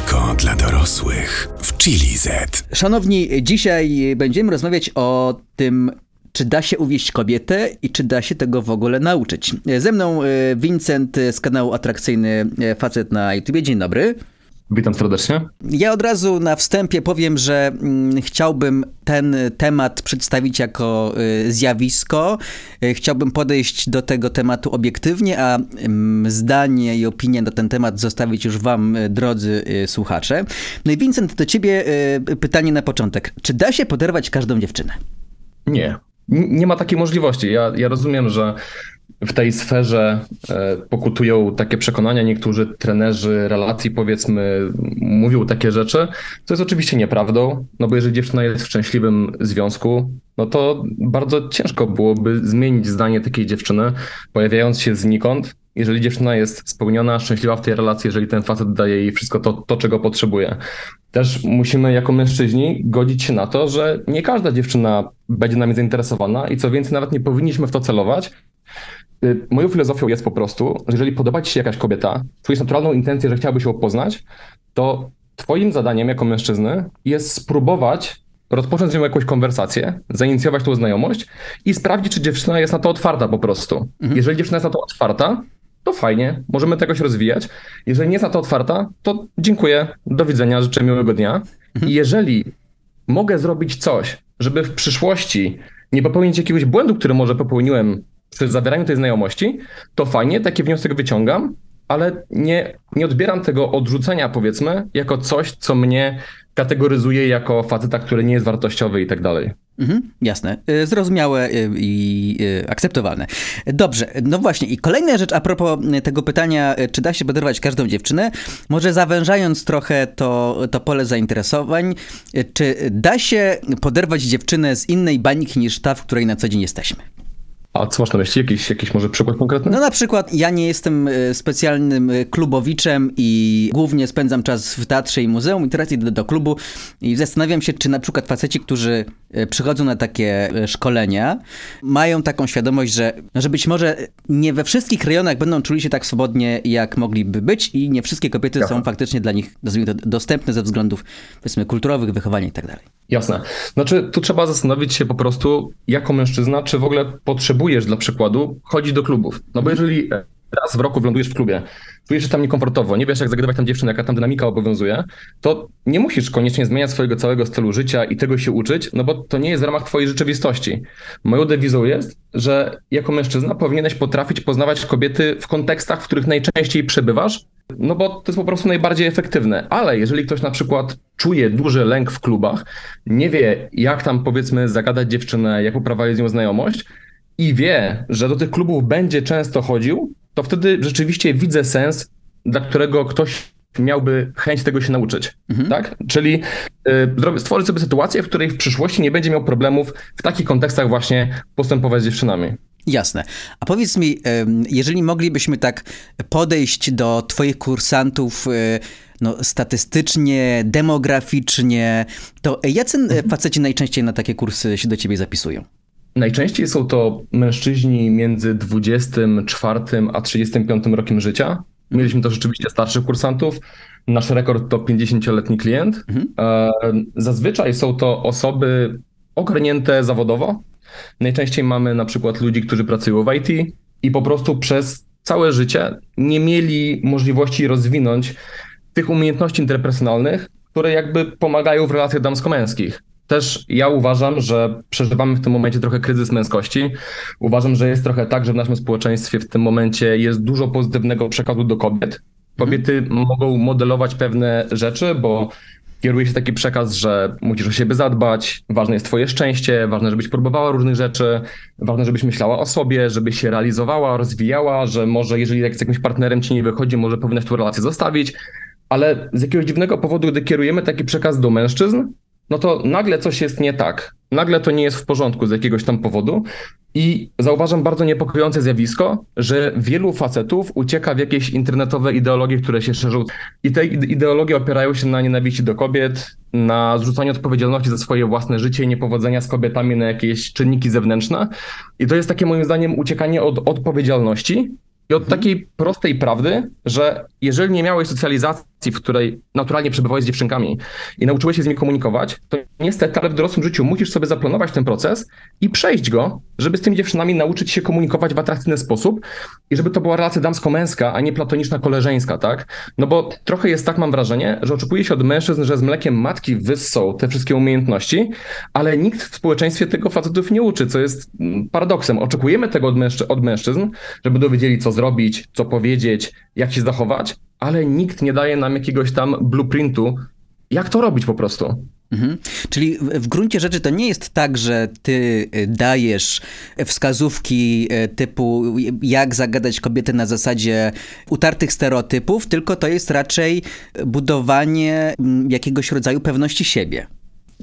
tylko dla dorosłych. W Chili Z. Szanowni, dzisiaj będziemy rozmawiać o tym, czy da się uwieść kobietę i czy da się tego w ogóle nauczyć. Ze mną e, Vincent z kanału Atrakcyjny e, Facet na YouTube. Dzień dobry. Witam serdecznie. Ja od razu na wstępie powiem, że mm, chciałbym ten temat przedstawić jako y, zjawisko. Y, chciałbym podejść do tego tematu obiektywnie, a mm, zdanie i opinię na ten temat zostawić już wam, y, drodzy y, słuchacze. No i Vincent, do ciebie y, pytanie na początek. Czy da się poderwać każdą dziewczynę? Nie. Nie ma takiej możliwości. Ja, ja rozumiem, że w tej sferze e, pokutują takie przekonania. Niektórzy trenerzy relacji, powiedzmy, mówią takie rzeczy, co jest oczywiście nieprawdą, no bo jeżeli dziewczyna jest w szczęśliwym związku, no to bardzo ciężko byłoby zmienić zdanie takiej dziewczyny, pojawiając się znikąd. Jeżeli dziewczyna jest spełniona, szczęśliwa w tej relacji, jeżeli ten facet daje jej wszystko to, to czego potrzebuje. Też musimy jako mężczyźni godzić się na to, że nie każda dziewczyna będzie nami zainteresowana i co więcej, nawet nie powinniśmy w to celować, Moją filozofią jest po prostu, że jeżeli podoba ci się jakaś kobieta, czujesz naturalną intencję, że chciałabyś ją poznać, to twoim zadaniem jako mężczyzny jest spróbować rozpocząć z nią jakąś konwersację, zainicjować tą znajomość i sprawdzić, czy dziewczyna jest na to otwarta po prostu. Jeżeli dziewczyna jest na to otwarta, to fajnie, możemy tego się rozwijać. Jeżeli nie jest na to otwarta, to dziękuję, do widzenia, życzę miłego dnia. I jeżeli mogę zrobić coś, żeby w przyszłości nie popełnić jakiegoś błędu, który może popełniłem przy zawieraniu tej znajomości, to fajnie, taki wniosek wyciągam, ale nie, nie odbieram tego odrzucenia, powiedzmy, jako coś, co mnie kategoryzuje jako faceta, który nie jest wartościowy i tak dalej. Mhm, jasne, Y, zrozumiałe y, i y, akceptowalne. Dobrze, no właśnie i kolejna rzecz a propos tego pytania, czy da się poderwać każdą dziewczynę, może zawężając trochę to, to pole zainteresowań, czy da się poderwać dziewczynę z innej bańki niż ta, w której na co dzień jesteśmy? A co masz na myśli? Jakiś, jakiś może przykład konkretny? No na przykład ja nie jestem y, specjalnym y, klubowiczem i głównie spędzam czas w teatrze i muzeum i teraz idę do klubu i zastanawiam się, czy na przykład faceci, którzy y, przychodzą na takie szkolenia, mają taką świadomość, że, że być może nie we wszystkich rejonach będą czuli się tak swobodnie, jak mogliby być i nie wszystkie kobiety Jasne. są faktycznie dla nich dostępne ze względów powiedzmy kulturowych, wychowania i tak dalej. Jasne. Znaczy, tu trzeba zastanowić się po prostu, jako mężczyzna, czy w ogóle potrzebujesz dla przykładu chodzić do klubów. No bo jeżeli raz w roku wylądujesz w klubie, czujesz się tam niekomfortowo, nie wiesz jak zagadywać tam dziewczynę, jaka tam dynamika obowiązuje, to nie musisz koniecznie zmieniać swojego całego stylu życia i tego się uczyć, no bo to nie jest w ramach twojej rzeczywistości. Moją dewizą jest, że jako mężczyzna powinieneś potrafić poznawać kobiety w kontekstach, w których najczęściej przebywasz, no bo to jest po prostu najbardziej efektywne. Ale jeżeli ktoś na przykład czuje duży lęk w klubach, nie wie jak tam powiedzmy zagadać dziewczynę, jak poprowadzić z nią znajomość i wie, że do tych klubów będzie często chodził, to wtedy rzeczywiście widzę sens, dla którego ktoś miałby chęć tego się nauczyć. Tak? Czyli y, stworzyć sobie sytuację, w której w przyszłości nie będzie miał problemów w takich kontekstach właśnie postępować z dziewczynami. Jasne. A powiedz mi, jeżeli moglibyśmy tak podejść do Twoich kursantów e, no, statystycznie, demograficznie, to jacy e, faceci najczęściej na takie kursy się do Ciebie zapisują? Najczęściej są to mężczyźni między 24 a 35 rokiem życia. Mieliśmy to rzeczywiście starszych kursantów. Nasz rekord to 50-letni klient. E, Zazwyczaj są to osoby ogarnięte zawodowo. Najczęściej mamy na przykład ludzi, którzy pracują w IT i po prostu przez całe życie nie mieli możliwości rozwinąć tych umiejętności interpersonalnych, które jakby pomagają w relacjach damsko-męskich. Też ja uważam, że przeżywamy w tym momencie trochę kryzys męskości. Uważam, że jest trochę tak, że w naszym społeczeństwie w tym momencie jest dużo pozytywnego przekazu do kobiet. Kobiety mogą modelować pewne rzeczy, bo kieruje się taki przekaz, że musisz o siebie zadbać, ważne jest twoje szczęście, ważne, żebyś próbowała różnych rzeczy, ważne, żebyś myślała o sobie, żebyś się realizowała, rozwijała, że może jeżeli jak z jakimś partnerem ci nie wychodzi, może powinnaś tę relację zostawić, ale z jakiegoś dziwnego powodu, gdy kierujemy taki przekaz do mężczyzn, no to nagle coś jest nie tak. Nagle to nie jest w porządku z jakiegoś tam powodu. I zauważam bardzo niepokojące zjawisko, że wielu facetów ucieka w jakieś internetowe ideologie, które się szerzą. I te ide- ideologie opierają się na nienawiści do kobiet, na zrzucaniu odpowiedzialności za swoje własne życie i niepowodzenia z kobietami na jakieś czynniki zewnętrzne. I to jest takie moim zdaniem uciekanie od odpowiedzialności i od takiej prostej prawdy, że jeżeli nie miałeś socjalizacji w której naturalnie przebywałeś z dziewczynkami i nauczyłeś się z nimi komunikować, to niestety, ale w dorosłym życiu musisz sobie zaplanować ten proces i przejść go, żeby z tymi dziewczynami nauczyć się komunikować w atrakcyjny sposób i żeby to była relacja damsko-męska, a nie platoniczna koleżeńska, tak? No bo trochę jest tak, mam wrażenie, że oczekuje się od mężczyzn, że z mlekiem matki wyssą te wszystkie umiejętności, ale nikt w społeczeństwie tego facetów nie uczy, co jest mm, paradoksem. Oczekujemy tego od, mężczy od mężczyzn, żeby dowiedzieli, co zrobić, co powiedzieć, jak się zachować, ale nikt nie daje nam jakiegoś tam blueprintu, jak to robić po prostu. Mhm. Czyli w gruncie rzeczy to nie jest tak, że ty y, dajesz wskazówki y, typu jak zagadać kobiety na zasadzie utartych stereotypów, tylko to jest raczej budowanie mm, jakiegoś rodzaju pewności siebie.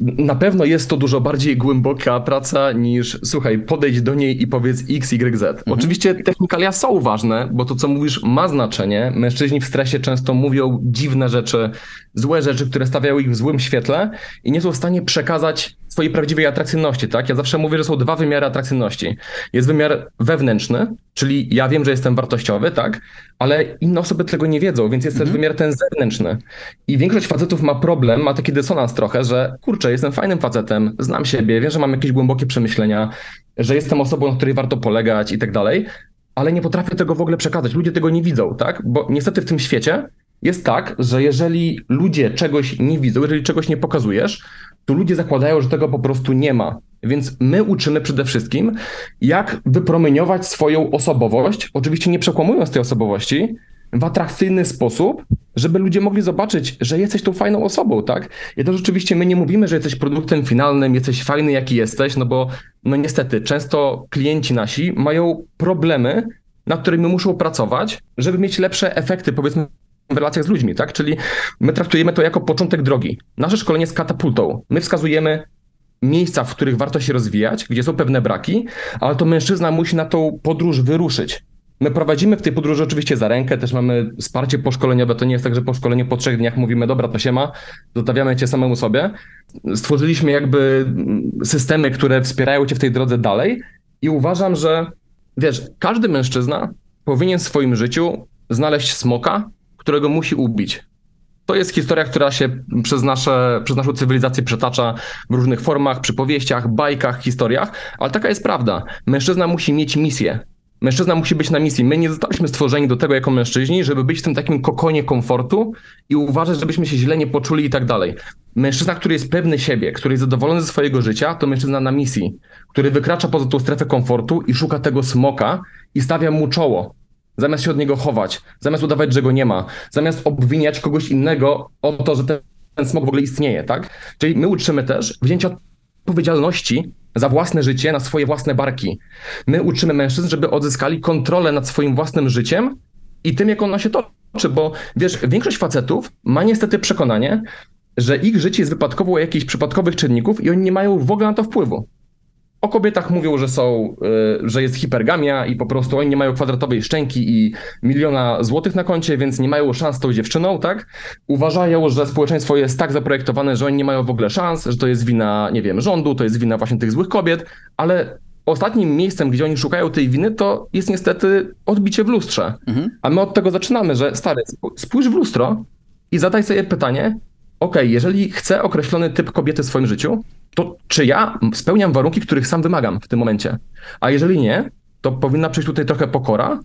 Na pewno jest to dużo bardziej głęboka praca niż, słuchaj, podejdź do niej i powiedz X, Y, Z. Mhm. Oczywiście technikalia są ważne, bo to, co mówisz, ma znaczenie. Mężczyźni w stresie często mówią dziwne rzeczy, złe rzeczy, które stawiają ich w złym świetle i nie są w stanie przekazać swojej prawdziwej atrakcyjności, tak? Ja zawsze mówię, że są dwa wymiary atrakcyjności. Jest wymiar wewnętrzny, czyli ja wiem, że jestem wartościowy, tak? Ale inne osoby tego nie wiedzą, więc jest mhm. też wymiar ten zewnętrzny. I większość facetów ma problem, ma taki dysonans trochę, że kurczę, jestem fajnym facetem, znam siebie, wiem, że mam jakieś głębokie przemyślenia, że jestem osobą, na której warto polegać i tak dalej, ale nie potrafię tego w ogóle przekazać. Ludzie tego nie widzą, tak? Bo niestety w tym świecie jest tak, że jeżeli ludzie czegoś nie widzą, jeżeli czegoś nie pokazujesz, to ludzie zakładają, że tego po prostu nie ma. Więc my uczymy przede wszystkim, jak wypromieniować swoją osobowość, oczywiście nie przekłamując tej osobowości, w atrakcyjny sposób, żeby ludzie mogli zobaczyć, że jesteś tą fajną osobą, tak? I to rzeczywiście my nie mówimy, że jesteś produktem finalnym, jesteś fajny, jaki jesteś, no bo no niestety często klienci nasi mają problemy, nad którymi muszą pracować, żeby mieć lepsze efekty, powiedzmy, w relacjach z ludźmi, tak? Czyli my traktujemy to jako początek drogi. Nasze szkolenie jest katapultą. My wskazujemy miejsca, w których warto się rozwijać, gdzie są pewne braki, ale to mężczyzna musi na tą podróż wyruszyć. My prowadzimy w tej podróży oczywiście za rękę, też mamy wsparcie poszkoleniowe. To nie jest tak, że po szkoleniu po trzech dniach mówimy, dobra, to się ma, zostawiamy cię samemu sobie. Stworzyliśmy jakby systemy, które wspierają cię w tej drodze dalej i uważam, że wiesz, każdy mężczyzna powinien w swoim życiu znaleźć smoka, którego musi ubić. To jest historia, która się przez, nasze, przez naszą cywilizację przetacza w różnych formach, przypowieściach, bajkach, historiach, ale taka jest prawda. Mężczyzna musi mieć misję. Mężczyzna musi być na misji. My nie zostaliśmy stworzeni do tego jako mężczyźni, żeby być w tym takim kokonie komfortu i uważać, żebyśmy się źle nie poczuli i tak dalej. Mężczyzna, który jest pewny siebie, który jest zadowolony ze swojego życia, to mężczyzna na misji, który wykracza poza tą strefę komfortu i szuka tego smoka i stawia mu czoło. Zamiast się od niego chować, zamiast udawać, że go nie ma, zamiast obwiniać kogoś innego o to, że ten, ten smok w ogóle istnieje, tak? Czyli my uczymy też wzięcia odpowiedzialności za własne życie na swoje własne barki. My uczymy mężczyzn, żeby odzyskali kontrolę nad swoim własnym życiem i tym, jak ono się toczy, bo wiesz, większość facetów ma niestety przekonanie, że ich życie jest wypadkowo jakichś przypadkowych czynników i oni nie mają w ogóle na to wpływu. O kobietach mówią, że są, y, że jest hipergamia i po prostu oni nie mają kwadratowej szczęki i miliona złotych na koncie, więc nie mają szans z tą dziewczyną, tak? Uważają, że społeczeństwo jest tak zaprojektowane, że oni nie mają w ogóle szans, że to jest wina, nie wiem, rządu, to jest wina właśnie tych złych kobiet, ale ostatnim miejscem, gdzie oni szukają tej winy, to jest niestety odbicie w lustrze. Mhm. A my od tego zaczynamy, że stary, spójrz w lustro i zadaj sobie pytanie, ok, jeżeli chcę określony typ kobiety w swoim życiu, to czy ja spełniam warunki, których sam wymagam w tym momencie? A jeżeli nie, to powinna przyjść tutaj trochę pokora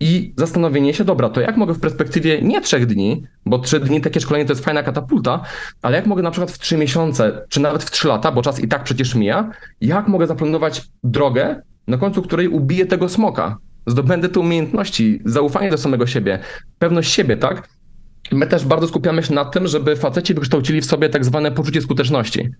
i zastanowienie się, dobra, to jak mogę w perspektywie nie trzech dni, bo trzy dni takie szkolenie to jest fajna katapulta, ale jak mogę na przykład w trzy miesiące, czy nawet w trzy lata, bo czas i tak przecież mija, jak mogę zaplanować drogę, na końcu której ubiję tego smoka, zdobędę te umiejętności, zaufanie do samego siebie, pewność siebie, tak? My też bardzo skupiamy się na tym, żeby faceci wykształcili w sobie tak zwane poczucie skuteczności.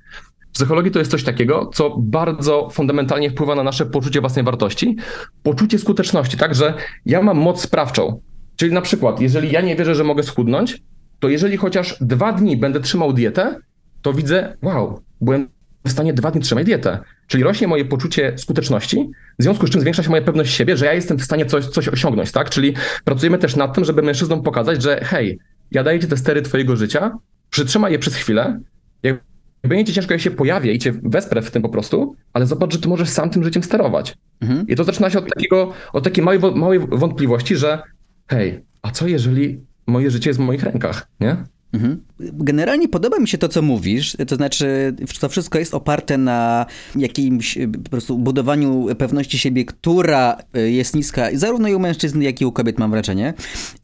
Psychologii to jest coś takiego, co bardzo fundamentalnie wpływa na nasze poczucie własnej wartości. Poczucie skuteczności, tak, że ja mam moc sprawczą. Czyli na przykład, jeżeli ja nie wierzę, że mogę schudnąć, to jeżeli chociaż dwa dni będę trzymał dietę, to widzę, wow, byłem w stanie dwa dni trzymać dietę. Czyli rośnie moje poczucie skuteczności, w związku z czym zwiększa się moja pewność siebie, że ja jestem w stanie coś, coś osiągnąć, tak? Czyli pracujemy też nad tym, żeby mężczyznom pokazać, że hej, ja daję ci te stery twojego życia, przytrzymaj je przez chwilę, jak będzie ci ciężko, jak się pojawię i cię wesprę w tym po prostu, ale zobacz, że ty możesz sam tym życiem sterować. Mhm. I to zaczyna się od takiego, od takiej małej, małej wątpliwości, że hej, a co jeżeli moje życie jest w moich rękach, nie? Mhm. Generalnie podoba mi się to, co mówisz, to znaczy to wszystko jest oparte na jakimś po prostu budowaniu pewności siebie, która jest niska zarówno i u mężczyzn, jak i u kobiet, mam wrażenie,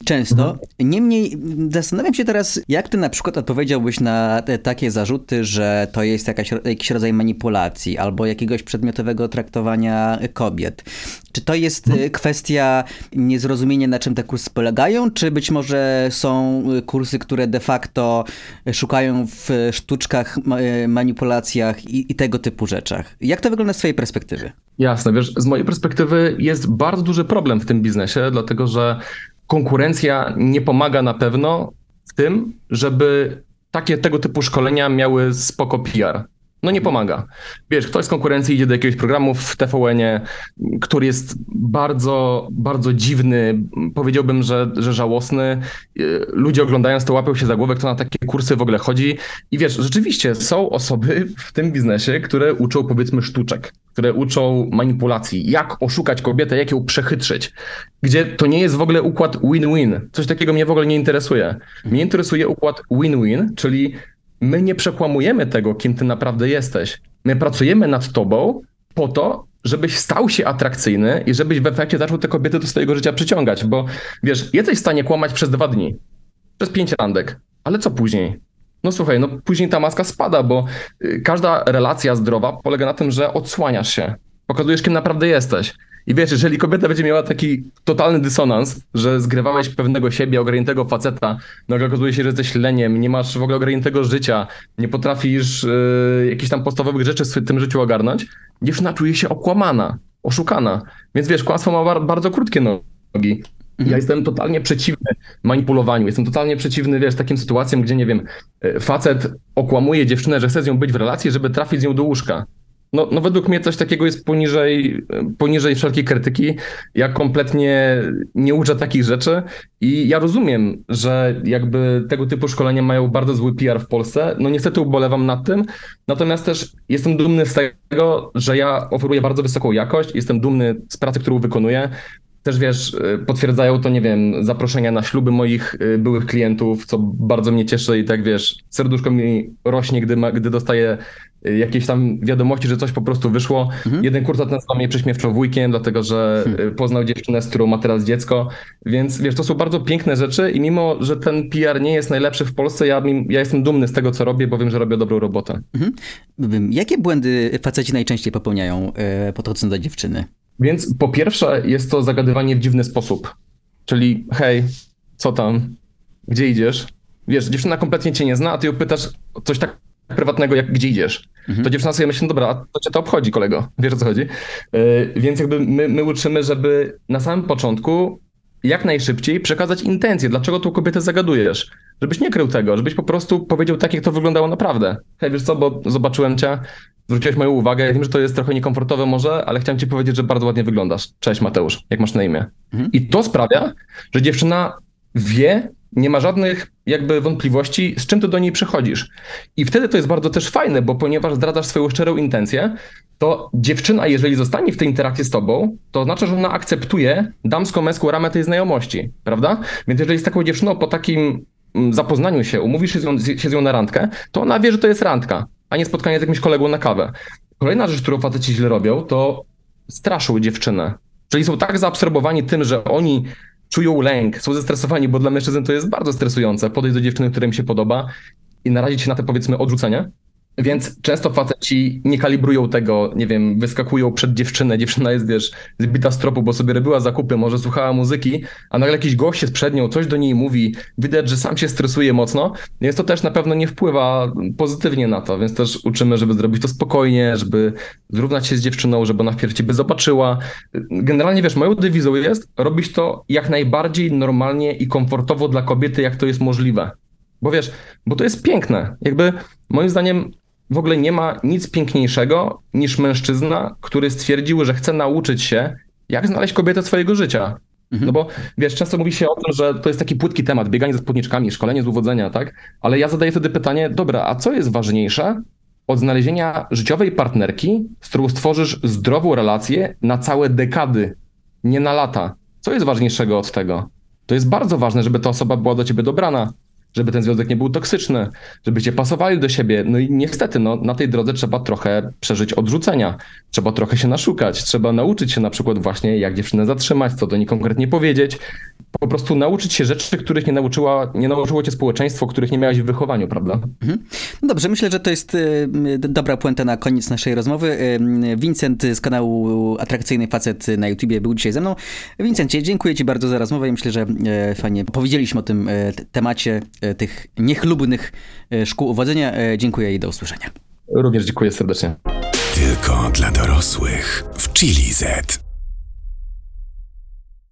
często. Mhm. Niemniej zastanawiam się teraz, jak ty na przykład odpowiedziałbyś na te, takie zarzuty, że to jest jakaś, jakiś rodzaj manipulacji albo jakiegoś przedmiotowego traktowania kobiet. Czy to jest mhm. kwestia niezrozumienia, na czym te kursy polegają, czy być może są kursy, które de facto szukają w sztuczkach, manipulacjach i, i, tego typu rzeczach. Jak to wygląda z twojej perspektywy? Jasne, wiesz, z mojej perspektywy jest bardzo duży problem w tym biznesie, dlatego że konkurencja nie pomaga na pewno w tym, żeby takie tego typu szkolenia miały spoko PR no nie pomaga. Wiesz, ktoś z konkurencji idzie do jakiegoś programu w tvn który jest bardzo, bardzo dziwny, powiedziałbym, że, że żałosny. Ludzie oglądając to łapią się za głowę, kto na takie kursy w ogóle chodzi. I wiesz, rzeczywiście są osoby w tym biznesie, które uczą powiedzmy sztuczek, które uczą manipulacji, jak oszukać kobietę, jak ją przechytrzyć, gdzie to nie jest w ogóle układ win-win. Coś takiego mnie w ogóle nie interesuje. Mnie interesuje układ win-win, czyli my nie przekłamujemy tego, kim ty naprawdę jesteś. My pracujemy nad tobą po to, żebyś stał się atrakcyjny i żebyś w efekcie zaczął te kobiety do swojego życia przyciągać, bo wiesz, jesteś w stanie kłamać przez dwa dni, przez pięć randek, ale co później? No słuchaj, no później ta maska spada, bo y, każda relacja zdrowa polega na tym, że odsłaniasz się, pokazujesz, kim naprawdę jesteś. I wiesz, jeżeli kobieta będzie miała taki totalny dysonans, że zgrywałeś pewnego siebie, ogarniętego faceta, no okazuje się, że jesteś leniem, nie masz w ogóle ogarniętego życia, nie potrafisz yy, jakichś tam podstawowych rzeczy w tym życiu ogarnąć, dziewczyna czuje się okłamana, oszukana. Więc wiesz, kłamstwo ma bardzo krótkie nogi. Ja mhm. jestem totalnie przeciwny manipulowaniu. Jestem totalnie przeciwny, wiesz, takim sytuacjom, gdzie, nie wiem, y, facet okłamuje dziewczynę, że chce z nią być w relacji, żeby trafić z nią do łóżka. No, no według mnie coś takiego jest poniżej, poniżej wszelkiej krytyki. Ja kompletnie nie uczę takich rzeczy i ja rozumiem, że jakby tego typu szkolenia mają bardzo zły PR w Polsce. No niestety ubolewam nad tym, natomiast też jestem dumny z tego, że ja oferuję bardzo wysoką jakość, jestem dumny z pracy, którą wykonuję. Też wiesz, potwierdzają to, nie wiem, zaproszenia na śluby moich y, byłych klientów, co bardzo mnie cieszy i tak wiesz, serduszko mi rośnie, gdy, ma, gdy dostaję jakieś tam wiadomości, że coś po prostu wyszło. Mhm. Jeden kursant nazwał mnie prześmiewczo wujkiem, dlatego że hmm. poznał dziewczynę, z którą ma teraz dziecko, więc wiesz, to są bardzo piękne rzeczy i mimo, że ten PR nie jest najlepszy w Polsce, ja, ja jestem dumny z tego, co robię, bo wiem, że robię dobrą robotę. Mhm. Jakie błędy faceci najczęściej popełniają e, podchodząc do dziewczyny? Więc po pierwsze jest to zagadywanie w dziwny sposób, czyli hej, co tam, gdzie idziesz? Wiesz, dziewczyna kompletnie cię nie zna, a ty ją pytasz coś tak prywatnego, jak gdzie idziesz. Mhm. To dziewczyna sobie myśli, no dobra, a to cię to obchodzi, kolego. Wiesz o co chodzi? Yy, więc jakby my, my uczymy, żeby na samym początku jak najszybciej przekazać intencję, dlaczego tą kobietę zagadujesz. Żebyś nie krył tego, żebyś po prostu powiedział tak, jak to wyglądało naprawdę. Hej, wiesz co, bo zobaczyłem cię, zwróciłeś moją uwagę, ja wiem, że to jest trochę niekomfortowe może, ale chciałem ci powiedzieć, że bardzo ładnie wyglądasz. Cześć Mateusz, jak masz na imię? Mhm. I to sprawia, że dziewczyna wie, nie ma żadnych jakby wątpliwości, z czym ty do niej przychodzisz. I wtedy to jest bardzo też fajne, bo ponieważ zdradzasz swoją szczerą intencję, to dziewczyna, jeżeli zostanie w tej interakcji z tobą, to oznacza, że ona akceptuje damsko-męską ramę tej znajomości, prawda? Więc jeżeli z taką dziewczyną po takim mm, zapoznaniu się, umówisz się z, nią, się z nią na randkę, to ona wie, że to jest randka, a nie spotkanie z jakimś kolegą na kawę. Kolejna rzecz, którą faceci źle robią, to straszą dziewczynę. Czyli są tak zaabsorbowani tym, że oni czują lęk, są zestresowani, bo dla mężczyzn to jest bardzo stresujące. Podejść do dziewczyny, która im się podoba i narazić się na te powiedzmy odrzucenie, więc często faceci nie kalibrują tego, nie wiem, wyskakują przed dziewczynę, dziewczyna jest, wiesz, zbita z tropu, bo sobie robiła zakupy, może słuchała muzyki, a nagle jakiś gość jest przed nią, coś do niej mówi, widać, że sam się stresuje mocno, więc to też na pewno nie wpływa pozytywnie na to, więc też uczymy, żeby zrobić to spokojnie, żeby zrównać się z dziewczyną, żeby ona wpierw ciebie zobaczyła. Generalnie, wiesz, moją dewizą jest robić to jak najbardziej normalnie i komfortowo dla kobiety, jak to jest możliwe. Bo wiesz, bo to jest piękne. Jakby moim zdaniem w ogóle nie ma nic piękniejszego niż mężczyzna, który stwierdził, że chce nauczyć się, jak znaleźć kobietę swojego życia. Mhm. No bo wiesz, często mówi się o tym, że to jest taki płytki temat, bieganie ze spódniczkami, szkolenie z uwodzenia, tak? Ale ja zadaję wtedy pytanie, dobra, a co jest ważniejsze od znalezienia życiowej partnerki, z którą stworzysz zdrową relację na całe dekady, nie na lata? Co jest ważniejszego od tego? to jest bardzo ważne, żeby ta osoba była do ciebie dobrana, żeby ten związek nie był toksyczny, żebyście pasowali do siebie. No i niestety, no, na tej drodze trzeba trochę przeżyć odrzucenia, trzeba trochę się naszukać, trzeba nauczyć się na przykład właśnie, jak dziewczynę zatrzymać, co do niej konkretnie powiedzieć. Po prostu nauczyć się rzeczy, których nie, nauczyła, nie nauczyło cię społeczeństwo, których nie miałeś w wychowaniu, prawda? Mhm. No dobrze, myślę, że to jest y, dobra puenta na koniec naszej rozmowy. Y, Vincent z kanału Atrakcyjny Facet na YouTubie był dzisiaj ze mną. Vincencie, dziękuję ci bardzo za rozmowę i myślę, że y, fajnie powiedzieliśmy o tym temacie tych niechlubnych szkół uwodzenia. Dziękuję i do usłyszenia. Również dziękuję serdecznie. Tylko dla dorosłych w Chili Z.